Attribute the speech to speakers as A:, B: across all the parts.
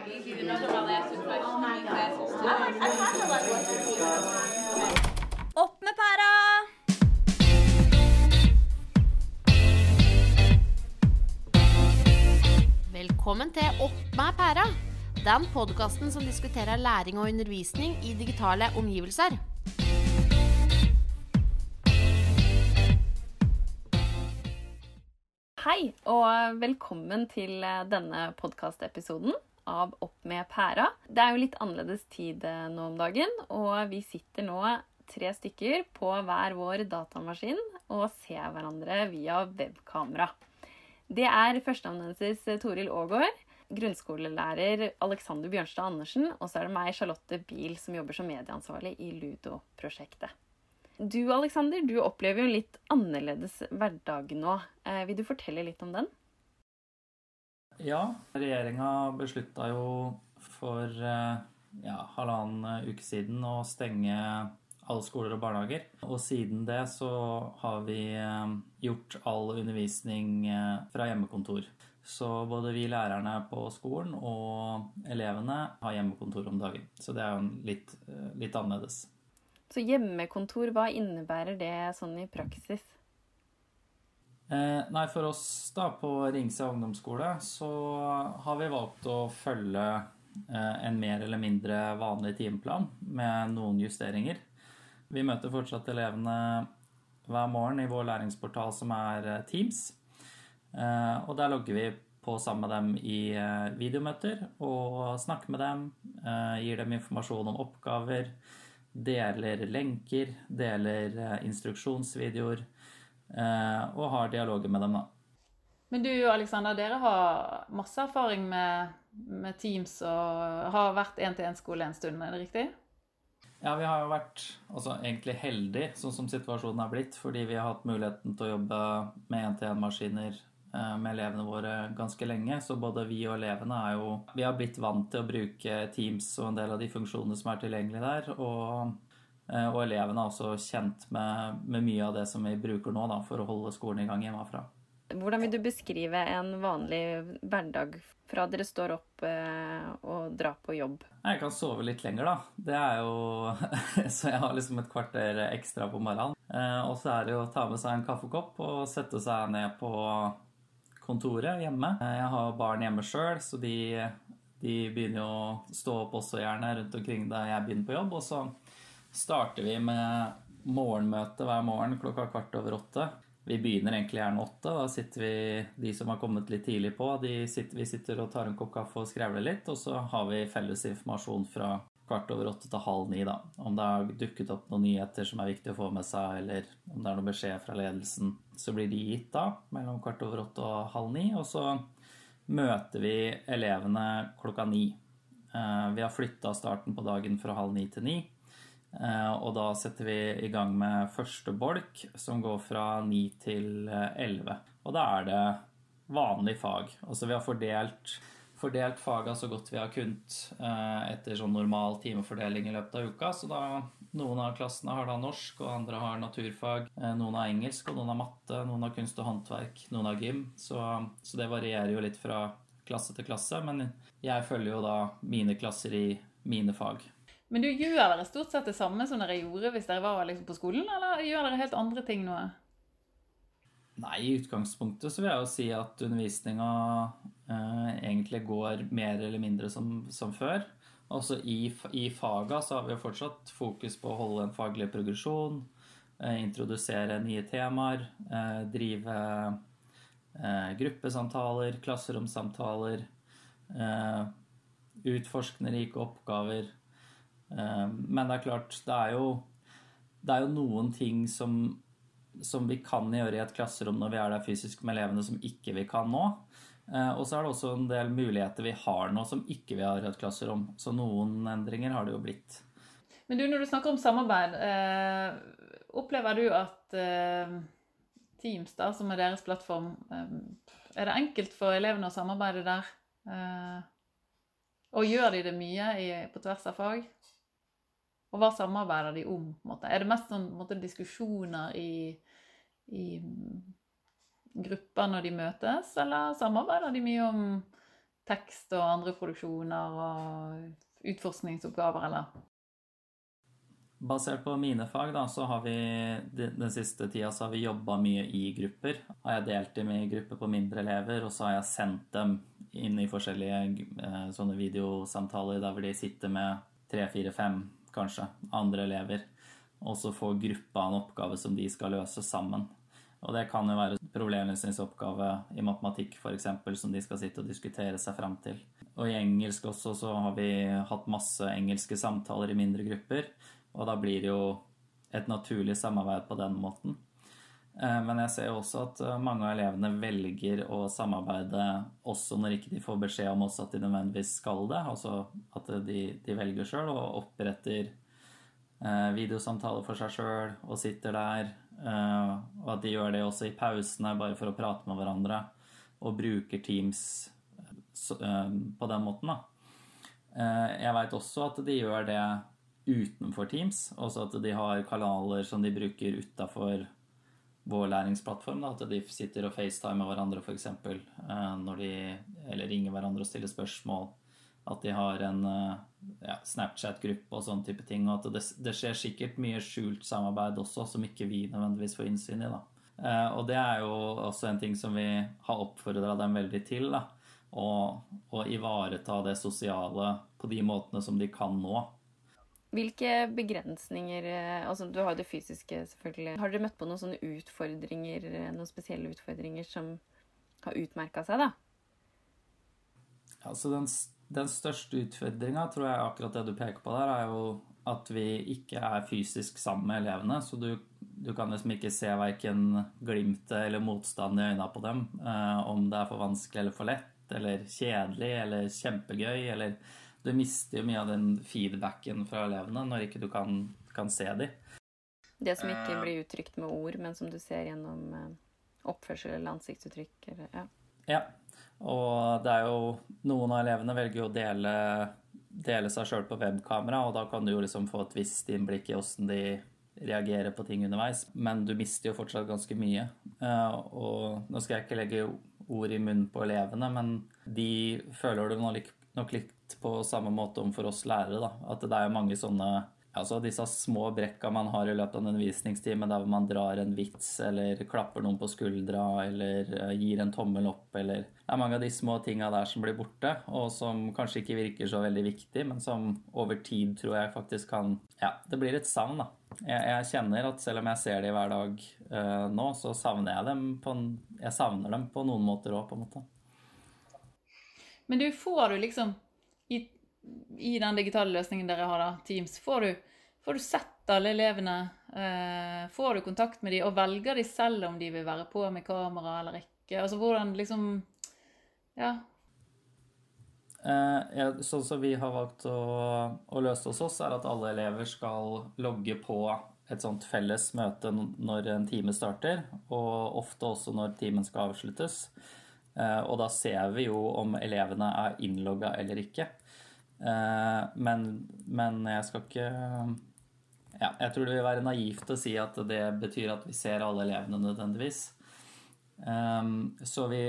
A: Opp med pæra!
B: Velkommen til Opp med pæra. Den podkasten som diskuterer læring og undervisning i digitale omgivelser.
C: Hei, og velkommen til denne podkastepisoden av Opp med pæra. Det er jo litt annerledes tid eh, nå om dagen, og vi sitter nå tre stykker på hver vår datamaskin og ser hverandre via webkamera. Det er førsteamanuensis Toril Aagaard, grunnskolelærer Alexander Bjørnstad Andersen, og så er det meg, Charlotte Biel, som jobber som medieansvarlig i Ludo-prosjektet. Du Alexander, du opplever jo en litt annerledes hverdag nå. Eh, vil du fortelle litt om den?
D: Ja, regjeringa beslutta jo for eh, ja, halvannen uke siden å stenge alle skoler og barnehager. Og siden det så har vi eh, gjort all undervisning fra hjemmekontor. Så både vi lærerne på skolen og elevene har hjemmekontor om dagen. Så det er jo litt, litt annerledes.
C: Så hjemmekontor, hva innebærer det sånn i praksis?
D: Eh, nei, for oss da på Ringse ungdomsskole så har vi valgt å følge eh, en mer eller mindre vanlig timeplan med noen justeringer. Vi møter fortsatt elevene hver morgen i vår læringsportal som er eh, Teams. Eh, og der logger vi på sammen med dem i eh, videomøter og snakker med dem. Eh, gir dem informasjon om oppgaver deler lenker, deler instruksjonsvideoer og har dialoger med dem, da.
E: Men du Alexander, dere har masse erfaring med, med Teams og har vært én-til-én-skole en stund, er det riktig?
D: Ja, vi har jo vært altså, egentlig heldige sånn som situasjonen er blitt, fordi vi har hatt muligheten til å jobbe med én-til-én-maskiner Eh, med elevene våre ganske lenge. Så både vi og elevene er jo Vi har blitt vant til å bruke Teams og en del av de funksjonene som er tilgjengelige der. Og, eh, og elevene er også kjent med, med, mye av det som vi bruker nå da, for å holde skolen i gang hjemmefra.
C: Hvordan vil du beskrive en vanlig hverdag fra dere står opp eh, og drar på jobb?
D: Jeg kan sove litt lenger, da. Det er jo Så jeg har liksom et kvarter ekstra på morgenen. Og så er det jo å ta med seg en kaffekopp og sette seg ned på kontoret hjemme. Jeg har barn hjemme sjøl, så de, de, begynner jo å stå opp også gjerne rundt omkring da jeg begynner på jobb. Og så starter vi med morgenmøte hver morgen klokka kvart over åtte. Vi begynner egentlig gjerne åtte. Da sitter vi, de som har kommet litt tidlig på, sitter, vi sitter og tar en kopp kaffe og skrevler litt. Og så har vi felles informasjon fra kvart over åtte til halv ni, da. Om det har dukket opp noen nyheter som er viktig å få med seg, eller om det er noen beskjed fra ledelsen, så blir de gitt da, mellom kvart over åtte og halv ni. Og så møter vi elevene klokka ni. Eh, vi har flytta starten på dagen fra halv ni til ni. Eh, og da setter vi i gang med første bolk, som går fra 9 til elleve. Og da er det vanlig fag. Altså vi har fordelt fordelt faga så godt vi har kunnet eh, etter sånn normal timefordeling i løpet av uka. Så da noen av klassene har da norsk, og andre har naturfag. Eh, noen har engelsk, og noen har matte, noen har kunst og håndverk, noen har gym. Så, så, det varierer jo litt fra klasse til klasse. Men jeg følger jo da mine klasser i mine fag.
E: Men du gjør dere stort sett det samme som dere gjorde hvis dere var liksom på skolen, eller gjør dere helt andre ting nå?
D: Nei, i utgangspunktet så vil jeg jo si at undervisninga eh, egentlig går mer eller mindre som, som før. Også i, i faga så har vi jo fortsatt fokus på å holde en faglig progresjon, eh, introdusere nye temaer, eh, drive eh, gruppesamtaler, klasseromsamtaler, eh, utforskende rike oppgaver. Eh, men det er klart, det er jo, det er jo noen ting som som vi kan gjøre i et klasserom når vi er der fysisk med elevene, som ikke vi kan nå. Eh, og så er det også en del muligheter vi har nå som ikke vi har i et klasserom. Så noen endringer har det jo blitt.
E: Men du, når du snakker om samarbeid, eh, opplever du at Teams, da, som er deres plattform, er det enkelt for elevene å samarbeide der? Og gjør de det mye på tvers av fag? Og hva samarbeider de om? Er det mest sånn, måte, diskusjoner i i grupper når de møtes, eller samarbeider de mye om tekst og andre produksjoner og utforskningsoppgaver, eller?
D: Basert på mine fag, da, så har vi den siste tida så har vi jobba mye i grupper. Har jeg delt dem i grupper på mindre elever, og så har jeg sendt dem inn i forskjellige eh, sånne videosamtaler der hvor de sitter med tre, fire, fem, kanskje, andre elever. Og så får gruppa en oppgave som de skal løse sammen. Og det kan jo være problemløsningsoppgave i matematikk f.eks. som de skal sitte og diskutere seg fram til. Og i engelsk også så har vi hatt masse engelske samtaler i mindre grupper. Og da blir det jo et naturlig samarbeid på den måten. Eh, men jeg ser jo også at eh, mange av elevene velger å samarbeide også når ikke de får beskjed om også at de nødvendigvis skal det. Altså at de, de velger sjøl og oppretter eh, videosamtaler for seg sjøl og sitter der. Og at de gjør det også i pausene, bare for å prate med hverandre. Og bruker Teams på den måten, da. Jeg veit også at de gjør det utenfor Teams. Også at de har kanaler som de bruker utafor vår læringsplattform. Da, at de sitter og facetimer hverandre f.eks. Eh, når de eller ringer hverandre og stiller spørsmål. At de har en eh, ja, Snapchat-gruppe og sånne type ting. Og at det, det, skjer sikkert mye skjult samarbeid også, som ikke vi nødvendigvis får innsyn i. da. Eh, og det er jo også en ting som vi har oppfordra dem veldig til. da. Å ivareta det sosiale på de måtene som de kan nå.
C: Hvilke begrensninger eh, altså Du har jo det fysiske, selvfølgelig. Har dere møtt på noen sånne utfordringer, eh, noen spesielle utfordringer som har utmerka seg, da?
D: Altså den, den største utfordringa, tror jeg akkurat det du peker på der, er jo at vi ikke er fysisk sammen med elevene. Så du, du kan liksom ikke se verken glimtet eller motstand i øynene på dem. Eh, om det er for vanskelig eller for lett, eller kjedelig eller kjempegøy, eller du mister jo mye av den feedbacken fra elevene når ikke du kan, kan se dem.
C: Det som ikke eh. blir uttrykt med ord, men som du ser gjennom eh, oppførsel eller ansiktsuttrykk. Eller, ja.
D: ja. Og det er jo Noen av elevene velger jo å dele, dele seg sjøl på webkamera, og da kan du jo liksom få et visst innblikk i åssen de reagerer på ting underveis. Men du mister jo fortsatt ganske mye. Eh, og nå skal jeg ikke legge ord i munnen på elevene, men de føler det nok litt på samme måte om for oss lærere. Da. At det er mange sånne altså disse små brekka man har i løpet av en undervisningstime, der man drar en vits eller klapper noen på skuldra eller eh, gir en tommel opp eller Det er mange av de små tinga der som blir borte, og som kanskje ikke virker så veldig viktig, men som over tid tror jeg faktisk kan Ja, det blir et savn, da. Jeg, jeg kjenner at selv om jeg ser dem hver dag uh, nå, så savner jeg dem på Jeg savner dem på noen måter òg, på en måte.
E: Men du, får du liksom i, i, den digitale løsningen dere har, da, Teams, får du, får du sett alle elevene? Eh, får du kontakt med dem, og velger de selv om de vil være på med kamera eller ikke? Altså hvordan liksom Ja.
D: Eh, ja sånn som vi har valgt å, å løse hos oss, er at alle elever skal logge på et sånt felles møte når en time starter, og ofte også når timen skal avsluttes. Eh, og da ser vi jo om elevene er innlogga eller ikke. Eh, men, men, jeg skal ikke ja, Jeg tror det vil være naivt å si at det betyr at vi ser alle elevene nødvendigvis. Eh, så, vi,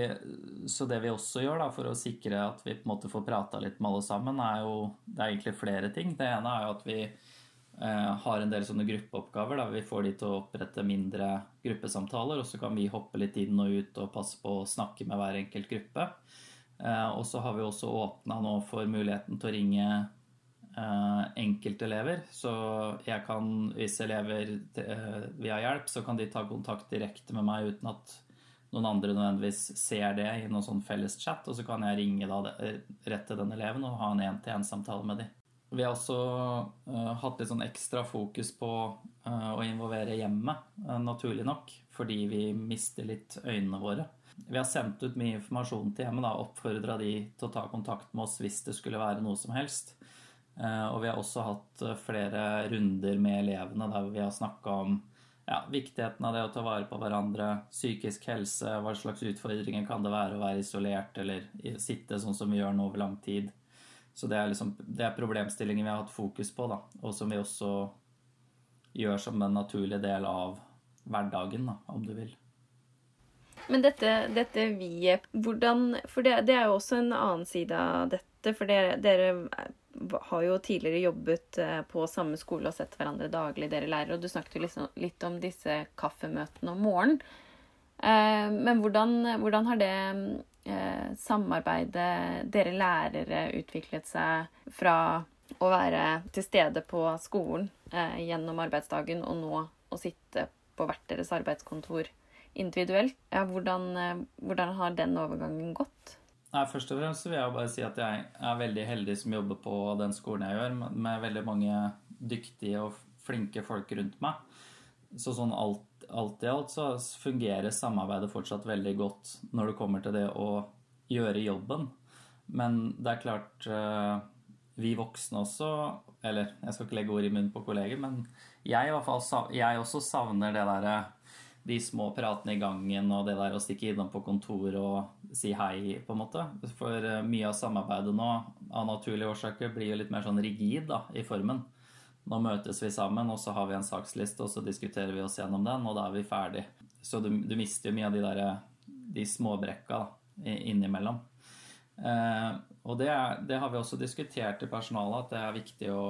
D: så det vi også gjør da, for å sikre at vi på en måte får prata litt med alle sammen, er jo Det er egentlig flere ting. Det ene er jo at vi har en del sånne gruppeoppgaver. Da. Vi får de til å opprette mindre gruppesamtaler, og så kan vi hoppe litt inn og ut og passe på å snakke med hver enkelt gruppe. Eh, og så har vi også åpna nå for muligheten til å ringe eh, enkeltelever. Så jeg kan, hvis elever eh, vil ha hjelp, så kan de ta kontakt direkte med meg uten at noen andre nødvendigvis ser det i noen sånn felles chat, og så kan jeg ringe da rett til den eleven og ha en én-til-én-samtale med dem. Vi har også uh, hatt litt sånn ekstra fokus på uh, å involvere hjemmet, uh, naturlig nok, fordi vi mister litt øynene våre. Vi har sendt ut mye informasjon til hjemmet, oppfordra de til å ta kontakt med oss hvis det skulle være noe som helst. Og vi har også hatt flere runder med elevene der vi har snakka om ja, viktigheten av det å ta vare på hverandre, psykisk helse, hva slags utfordringer kan det være å være isolert eller sitte sånn som vi gjør nå over lang tid. Så det er, liksom, det er problemstillinger vi har hatt fokus på, da, og som vi også gjør som en naturlig del av hverdagen, da, om du vil.
C: Men dette, dette vi-et, hvordan For det, det, er jo også en annen side av dette. For dere, dere har jo tidligere jobbet eh, på samme skole og sett hverandre daglig, dere lærere. Og du snakket jo liksom litt om disse kaffemøtene om morgenen. Eh, men hvordan, hvordan har det eh, samarbeidet dere lærere utviklet seg fra å være til stede på skolen gjennom arbeidsdagen og nå å sitte på hvert deres arbeidskontor individuelt? Ja, hvordan, hvordan har den overgangen gått?
D: Nei, Først og fremst vil jeg bare si at jeg er veldig heldig som jobber på den skolen jeg gjør, med veldig mange dyktige og flinke folk rundt meg. Så sånn alt, alt i alt så fungerer samarbeidet fortsatt veldig godt når det kommer til det å gjøre jobben. Men det er klart eh, Vi voksne også Eller jeg skal ikke legge ord i munnen på kolleger, men jeg i hvert fall jeg også savner det derre de små pratene i gangen og det der å stikke innom på kontor og si hei, på en måte. For eh, mye av samarbeidet nå, av naturlige årsaker, blir jo litt mer sånn rigid da, i formen. Nå møtes vi sammen, og så har vi en saksliste, og så diskuterer vi oss gjennom den, og da er vi ferdig. Så du, du mister jo mye av de der de småbrekka innimellom. Eh, og det, er, det, har vi også diskutert i personalet, at det er viktig å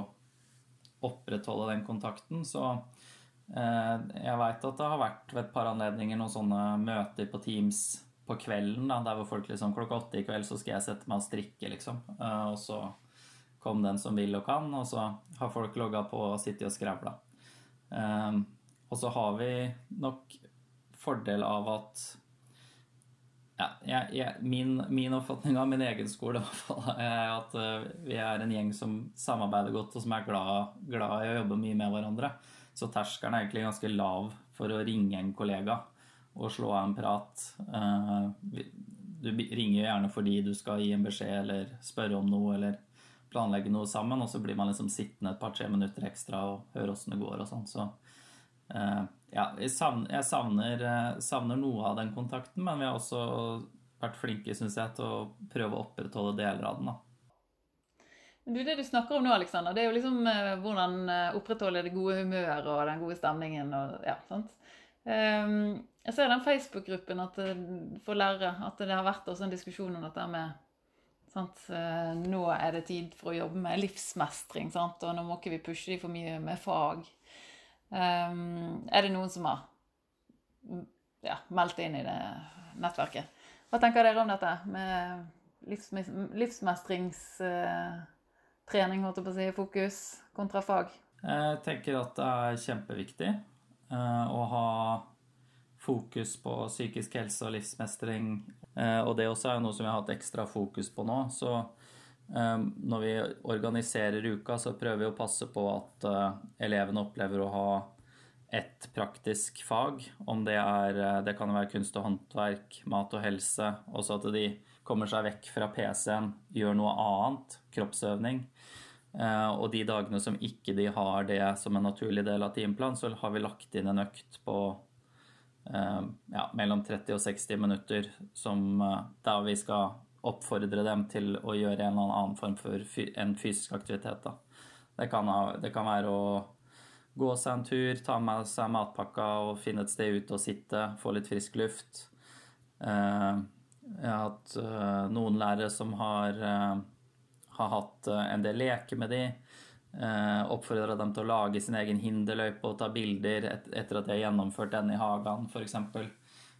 D: opprettholde den kontakten. Så Eh, jeg veit at det har vært ved et par anledninger noen sånne møter på Teams på kvelden, da, der hvor folk liksom klokka åtte i kveld så skal jeg sette meg og strikke, liksom. Eh, og så kom den som vil og kan, og så har folk logga på og sittet og skravla. Eh, og så har vi nok fordel av at ja, jeg, jeg, min, min, oppfatning av min egen skole er at vi er en gjeng som samarbeider godt, og som er glad, glad i å jobbe mye med hverandre. Så terskelen er egentlig ganske lav for å ringe en kollega og slå av en prat. Eh, du ringer gjerne fordi du skal gi en beskjed eller spørre om noe eller planlegge noe sammen, og så blir man liksom sittende et par-tre minutter ekstra og høre åssen det går og sånn. Så eh, ja, jeg savner, jeg savner, eh, savner, noe av den kontakten, men vi har også vært flinke, syns jeg, til å prøve å opprettholde deler av den. da.
E: Du, Det du snakker om nå, Alexander, det er jo liksom eh, hvordan eh, opprettholde det gode humøret og den gode stemningen. og ja, sant? Um, jeg ser den Facebook-gruppen eh, for lærere at det har vært også en diskusjon om dette med sant? Uh, Nå er det tid for å jobbe med livsmestring, sant? og nå må ikke vi pushe dem for mye med fag. Um, er det noen som har ja, meldt inn i det nettverket? Hva tenker dere om dette med livs, livsmestringstrening, holdt jeg på å si, fokus kontra fag?
D: Jeg tenker at det er kjempeviktig eh, å ha fokus på psykisk helse og livsmestring. Eh, og det også er noe som vi har hatt ekstra fokus på nå. Så eh, når vi organiserer uka, så prøver vi å passe på at elevene opplever å ha et praktisk fag. Om det er Det kan være kunst og håndverk, mat og helse. Også at de kommer seg vekk fra PC-en, gjør noe annet, kroppsøvning. Eh, og de dagene som ikke de har det som en naturlig del av timeplanen, så har vi lagt inn en økt på eh, ja, mellom 30 og 60 minutter som, eh, der vi skal oppfordre dem til å gjøre en eller annen form for en fysisk aktivitet. Da. Det, kan, det kan være å gå seg en tur, ta med seg matpakka og finne et sted ute og sitte, få litt frisk luft. Jeg har hatt noen lærere som har har hatt eh, en del leker med de. Eh, Oppfordra dem til å lage sin egen hinderløype og ta bilder etter at de har gjennomført den i hagen, f.eks.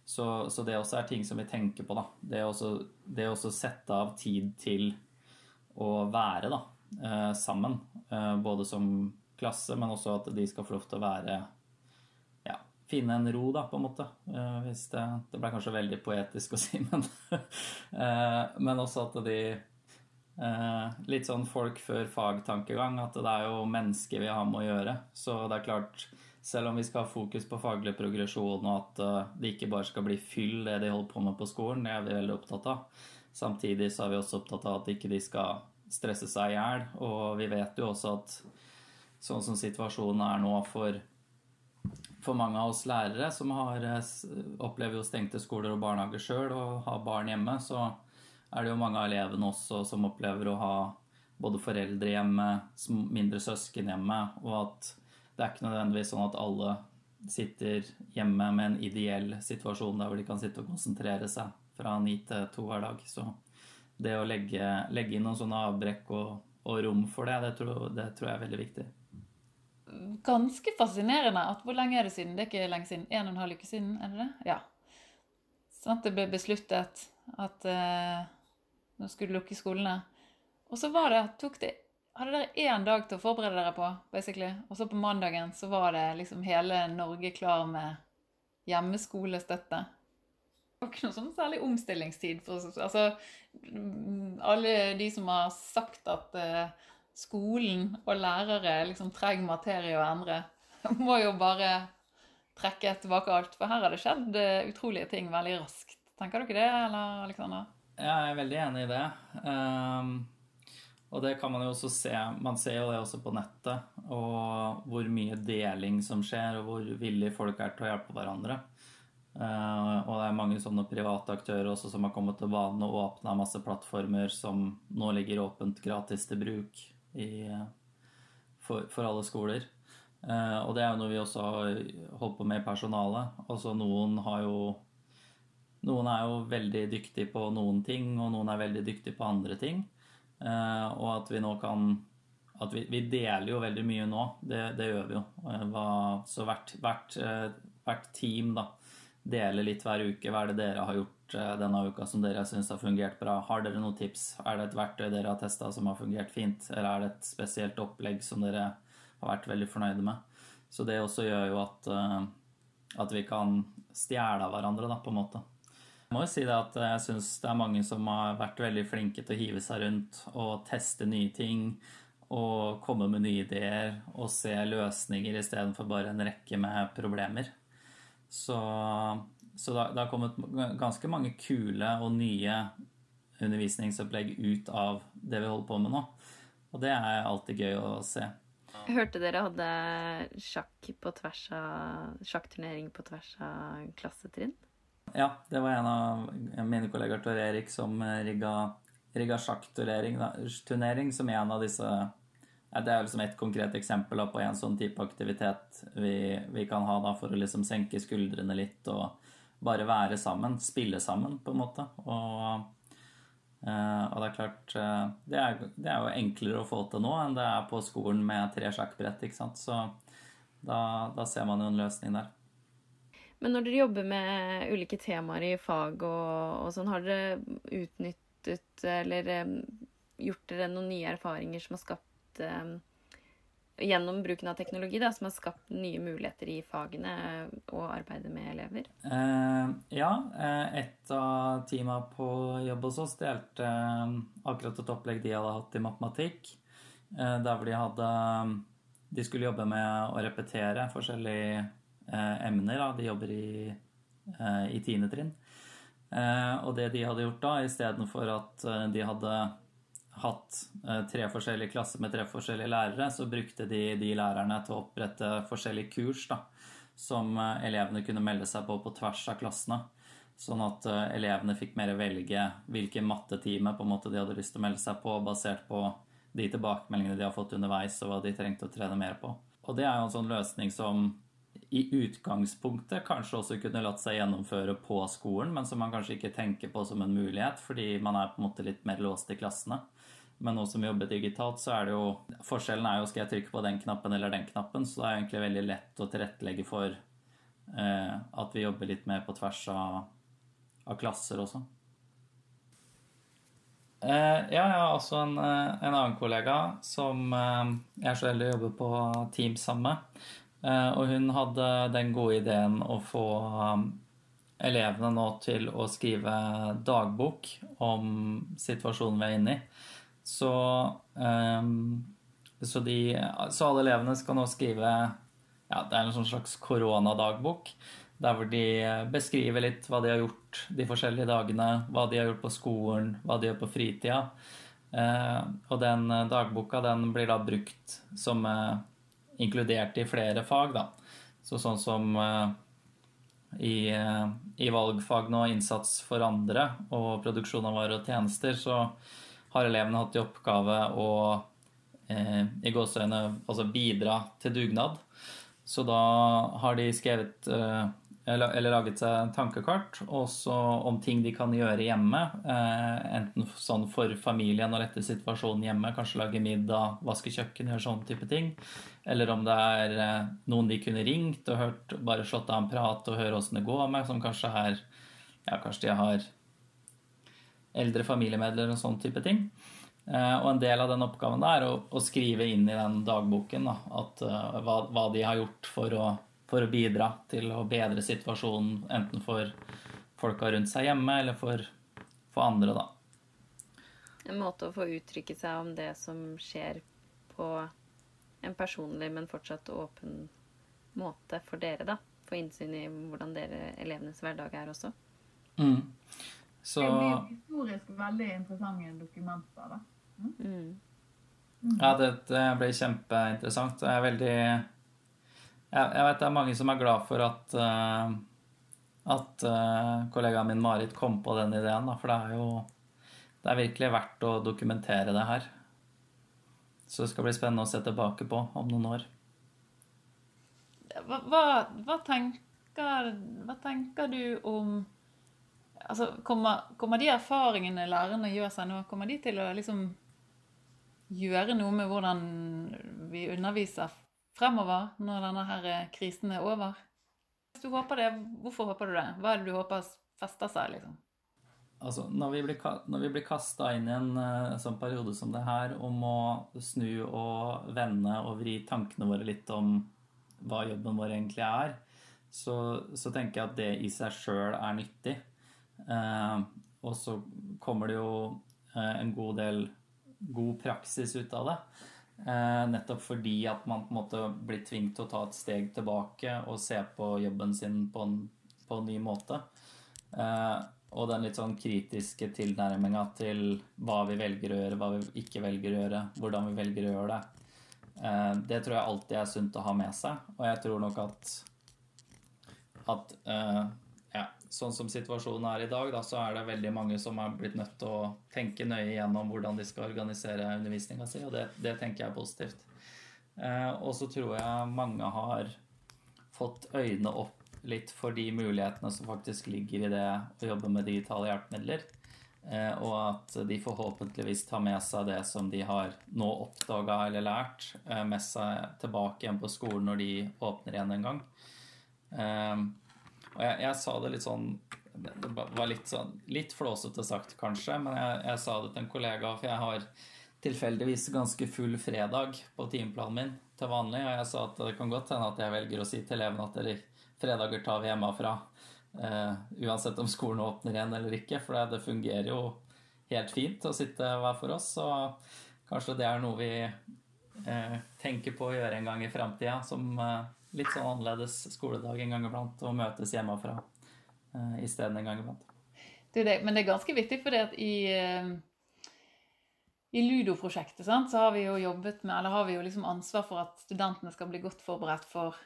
D: Så, så det også er ting som vi tenker på. da. Det å også sette av tid til å være da, eh, sammen. Både som klasse, men også at de skal få lov til å være ja, finne en ro, da, på en måte. Hvis det, det ble kanskje veldig poetisk å si, men, men også at de Eh, litt sånn folk før fag-tankegang, at det er jo mennesker vi har med å gjøre. Så det er klart, selv om vi skal ha fokus på faglig progresjon, og at uh, det ikke bare skal bli fyll det de holder på med på skolen, det er vi veldig opptatt av. Samtidig så er vi også opptatt av at ikke de skal stresse seg i hjel. Og vi vet jo også at sånn som situasjonen er nå for, for mange av oss lærere, som har, eh, opplever jo stengte skoler og barnehager sjøl og har barn hjemme, så er det jo mange av elevene også som opplever å ha både foreldre hjemme, mindre søsken hjemme, og at det er ikke nødvendigvis sånn at alle sitter hjemme med en ideell situasjon der hvor de kan sitte og konsentrere seg fra ni til to hver dag. Så det å legge, legge inn noen sånne avbrekk og, og rom for det, det tror, det tror, jeg er veldig viktig.
E: Ganske fascinerende at hvor lenge er det siden? Det er ikke lenge siden. En og en halv uke siden, er det det? Ja. Sånn at det ble besluttet at uh, nå skulle lukke skolene. Og så var det, tok det hadde dere én dag til å forberede dere på, basically. Og så på mandagen så var det liksom hele Norge klar med hjemmeskolestøtte. Det var ikke noe sånn særlig omstillingstid. For, altså, alle de som har sagt at uh, skolen og lærere liksom trenger materie å endre, må jo bare trekke tilbake alt. For her har det skjedd uh, utrolige ting veldig raskt. Tenker dere det, eller Alexander?
D: Jeg er veldig enig i det. Um og det kan man jo også se. Man ser jo det også på nettet, og hvor mye deling som skjer, og hvor villige folk er til å hjelpe hverandre. Uh, og det er mange sånne private aktører også som har kommet til banen og åpna masse plattformer som nå ligger åpent gratis til bruk i, for, for, alle skoler. Uh, og det er jo noe vi også har holdt på med i personalet. Altså noen har jo Noen er jo veldig dyktige på noen ting, og noen er veldig dyktige på andre ting. Eh, og at vi nå kan at vi, vi, deler jo veldig mye nå. Det, det gjør vi jo. Eh, så hvert, hvert, eh, hvert, team da, deler litt hver uke. Hva er det dere har gjort denne uka som dere syns har fungert bra? Har dere noen tips? Er det et verktøy dere har testa som har fungert fint? Eller er det et spesielt opplegg som dere har vært veldig fornøyde med? Så det også gjør jo at, at vi kan stjele av hverandre, da, på en måte. Må jo si det at jeg syns det er mange som har vært veldig flinke til å hive seg rundt og teste nye ting og komme med nye ideer og se løsninger istedenfor bare en rekke med problemer. Så, så det har kommet ganske mange kule og nye undervisningsopplegg ut av det vi holder på med nå. Og det er alltid gøy å se.
C: Hørte dere hadde sjakk på tvers av, sjakkturnering på tvers av klassetrinn?
D: Ja, det var en av mine kollegaer Tor Erik som rigga, rigga sjakkturnering som en av disse Det er liksom et konkret eksempel på en sånn type aktivitet vi, vi kan ha da, for å liksom senke skuldrene litt og bare være sammen. Spille sammen, på en måte. Og, eh, og det er klart eh, det er, det er, jo enklere å få til nå enn det er på skolen med tre sjakkbrett, ikke sant. Så da, da ser man jo en løsning der.
C: Men når dere jobber med ulike temaer i fag og, og sånn, har dere utnyttet eller gjort dere noen nye erfaringer som har skapt Gjennom bruken av teknologi, da, som har skapt nye muligheter i fagene og arbeidet med elever?
D: Eh, ja. Eh, et av teamene på jobb hos oss delte akkurat et opplegg de hadde hatt i matematikk. Eh, der hvor de hadde De skulle jobbe med å repetere forskjellige emner. Da. De jobber i, eh, i tiende trinn. Eh, og det de hadde gjort da, istedenfor at de hadde hatt tre forskjellige klasser med tre forskjellige lærere, så brukte de de lærerne til å opprette forskjellige kurs da, som elevene kunne melde seg på på tvers av klassene. Sånn at elevene fikk mer velge hvilken mattetime på en måte de hadde lyst til å melde seg på, basert på de tilbakemeldingene de har fått underveis, og hva de trengte å trene mer på. Og det er jo en sånn løsning som i utgangspunktet kanskje også kunne latt seg gjennomføre på skolen, men som man kanskje ikke tenker på som en mulighet, fordi man er på en måte litt mer låst i klassene. Men nå som vi jobber digitalt, så er det jo Forskjellen er jo skal jeg trykke på den knappen eller den knappen, så det er egentlig veldig lett å tilrettelegge for eh, at vi jobber litt mer på tvers av, av klasser også. Eh, ja, jeg har også en, eh, en annen kollega som eh, jeg så heldig å jobbe på Teams sammen med. Eh, og hun hadde den gode ideen å få um, elevene nå til å skrive dagbok om situasjonen vi er inne i. Så, um, så, de, så alle elevene skal nå skrive ja, det er en sånn slags koronadagbok. Der hvor de beskriver litt hva de har gjort de forskjellige dagene. Hva de har gjort på skolen, hva de gjør på fritida. Eh, og den dagboka den blir da brukt som eh, inkludert i flere fag. Da. Så sånn som uh, i, uh, i, valgfag nå, innsats for andre og produksjon av varer og tjenester, så har elevene hatt i oppgave å uh, i gåseøyne altså bidra til dugnad. Så da har de skrevet eh, eller, laget seg en tankekart også om ting de kan gjøre hjemme. Eh, enten sånn for familien å lette situasjonen hjemme, kanskje lage middag, vaske kjøkken, gjøre sånne type ting. Eller om det er eh, noen de kunne ringt og hørt, bare slått av en prat og høre åssen det går med, som kanskje er Ja, kanskje de har eldre familiemedlemmer og sånn type ting. Eh, og en del av den oppgaven er å, å skrive inn i den dagboken da, at, hva, hva, de har gjort for å, for å, bidra til å bedre situasjonen, enten for folka rundt seg hjemme eller for, for andre, da.
C: En måte å få uttrykke seg om det som skjer på en personlig, men fortsatt åpen måte for dere, da. Få innsyn i hvordan dere elevenes hverdag er også.
D: Mm.
A: Så... Det blir historisk veldig interessante dokumenter, da. Mm. Mm.
D: Ja, det, det, blir kjempeinteressant. Jeg er veldig jeg, jeg, vet det er mange som er glad for at uh, at uh, kollegaen min Marit kom på den ideen, da, for det er jo det er virkelig verdt å dokumentere det her. Så det skal bli spennende å se tilbake på om noen år.
E: Hva, hva, hva, tenker, hva tenker, du om altså, kommer, kommer, de erfaringene lærerne gjør seg nå, kommer de til å liksom gjøre noe med hvordan vi underviser fremover når denne her krisen er over? Hvis du håper det, hvorfor håper du det? Hva er det du håper fester seg, liksom?
D: Altså, når vi blir, når kasta inn i en uh, sånn periode som det her, om å snu og vende og vri tankene våre litt om hva jobben vår egentlig er, så, så tenker jeg at det i seg sjøl er nyttig. Eh, og så kommer det jo eh, en god del god praksis ut av det. Eh, nettopp fordi at man på en måte blir tvunget til å ta et steg tilbake og se på jobben sin på en, på en ny måte. Og den litt sånn kritiske tilnærminga til hva vi velger å gjøre, hva vi ikke velger å gjøre, hvordan vi velger å gjøre det. Det tror jeg alltid er sunt å ha med seg. Og jeg tror nok at, at sånn som situasjonen er i dag, da, så er det veldig mange som har blitt nødt til å tenke nøye gjennom hvordan de skal organisere undervisninga si, og det, det, tenker jeg er positivt. Eh, og så tror jeg mange har fått øynene opp litt for de mulighetene som faktisk ligger i det å jobbe med digitale hjelpemidler. Eh, og at de forhåpentligvis tar med seg det som de har nå oppdaga eller lært, eh, med seg tilbake igjen på skolen når de åpner igjen en gang. Og jeg, jeg, sa det litt sånn Det var litt sånn Litt flåsete sagt, kanskje, men jeg, jeg sa det til en kollega, for jeg har tilfeldigvis ganske full fredag på timeplanen min til vanlig, og jeg sa at det kan godt hende at jeg velger å si til elevene at dere fredager tar vi hjemmefra. Uh, uansett om skolen åpner igjen eller ikke, for det, det fungerer jo helt fint å sitte hver for oss. Så kanskje det er noe vi uh, tenker på å gjøre en gang i framtida, som uh, litt sånn annerledes skoledag en gang iblant, og møtes hjemmefra uh, isteden en gang iblant.
E: Det det, men det er ganske viktig, for i, uh, i Ludo-prosjektet så har vi jo jobbet med, eller har vi jo liksom ansvar for at studentene skal bli godt forberedt for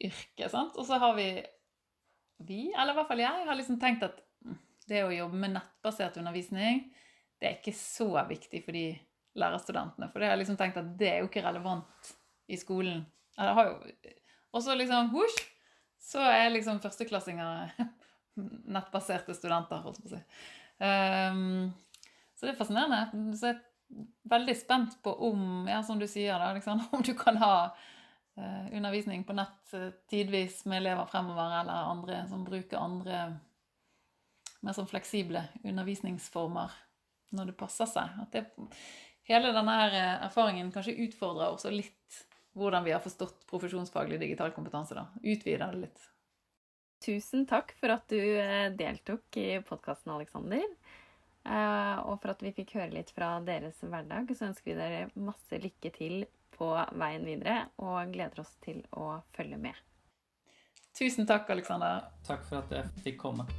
E: yrket. sant? Og så har vi, vi, eller i hvert fall jeg, har liksom tenkt at det å jobbe med nettbasert undervisning, det er ikke så viktig for de lærerstudentene. For det har jeg liksom tenkt at det er jo ikke relevant i skolen. Jeg har jo og så liksom husj, så er liksom førsteklassinger nettbaserte studenter, holdt på å si. Um, så det er fascinerende. Så jeg er veldig spent på om, ja, som du sier, da, liksom, om du kan ha uh, undervisning på nett uh, tidvis med elever fremover, eller andre som bruker andre mer sånn fleksible undervisningsformer når det passer seg. At det, hele denne eh, erfaringen kanskje utfordrer også litt hvordan vi har forstått profesjonsfaglig digital kompetanse. da. Utvide det litt.
C: Tusen takk for at du eh, deltok i podkasten, Aleksander. Eh, og for at vi fikk høre litt fra deres hverdag. Så ønsker vi dere masse lykke til på veien videre, og gleder oss til å følge med.
E: Tusen takk, Aleksander.
D: Takk for at jeg fikk komme.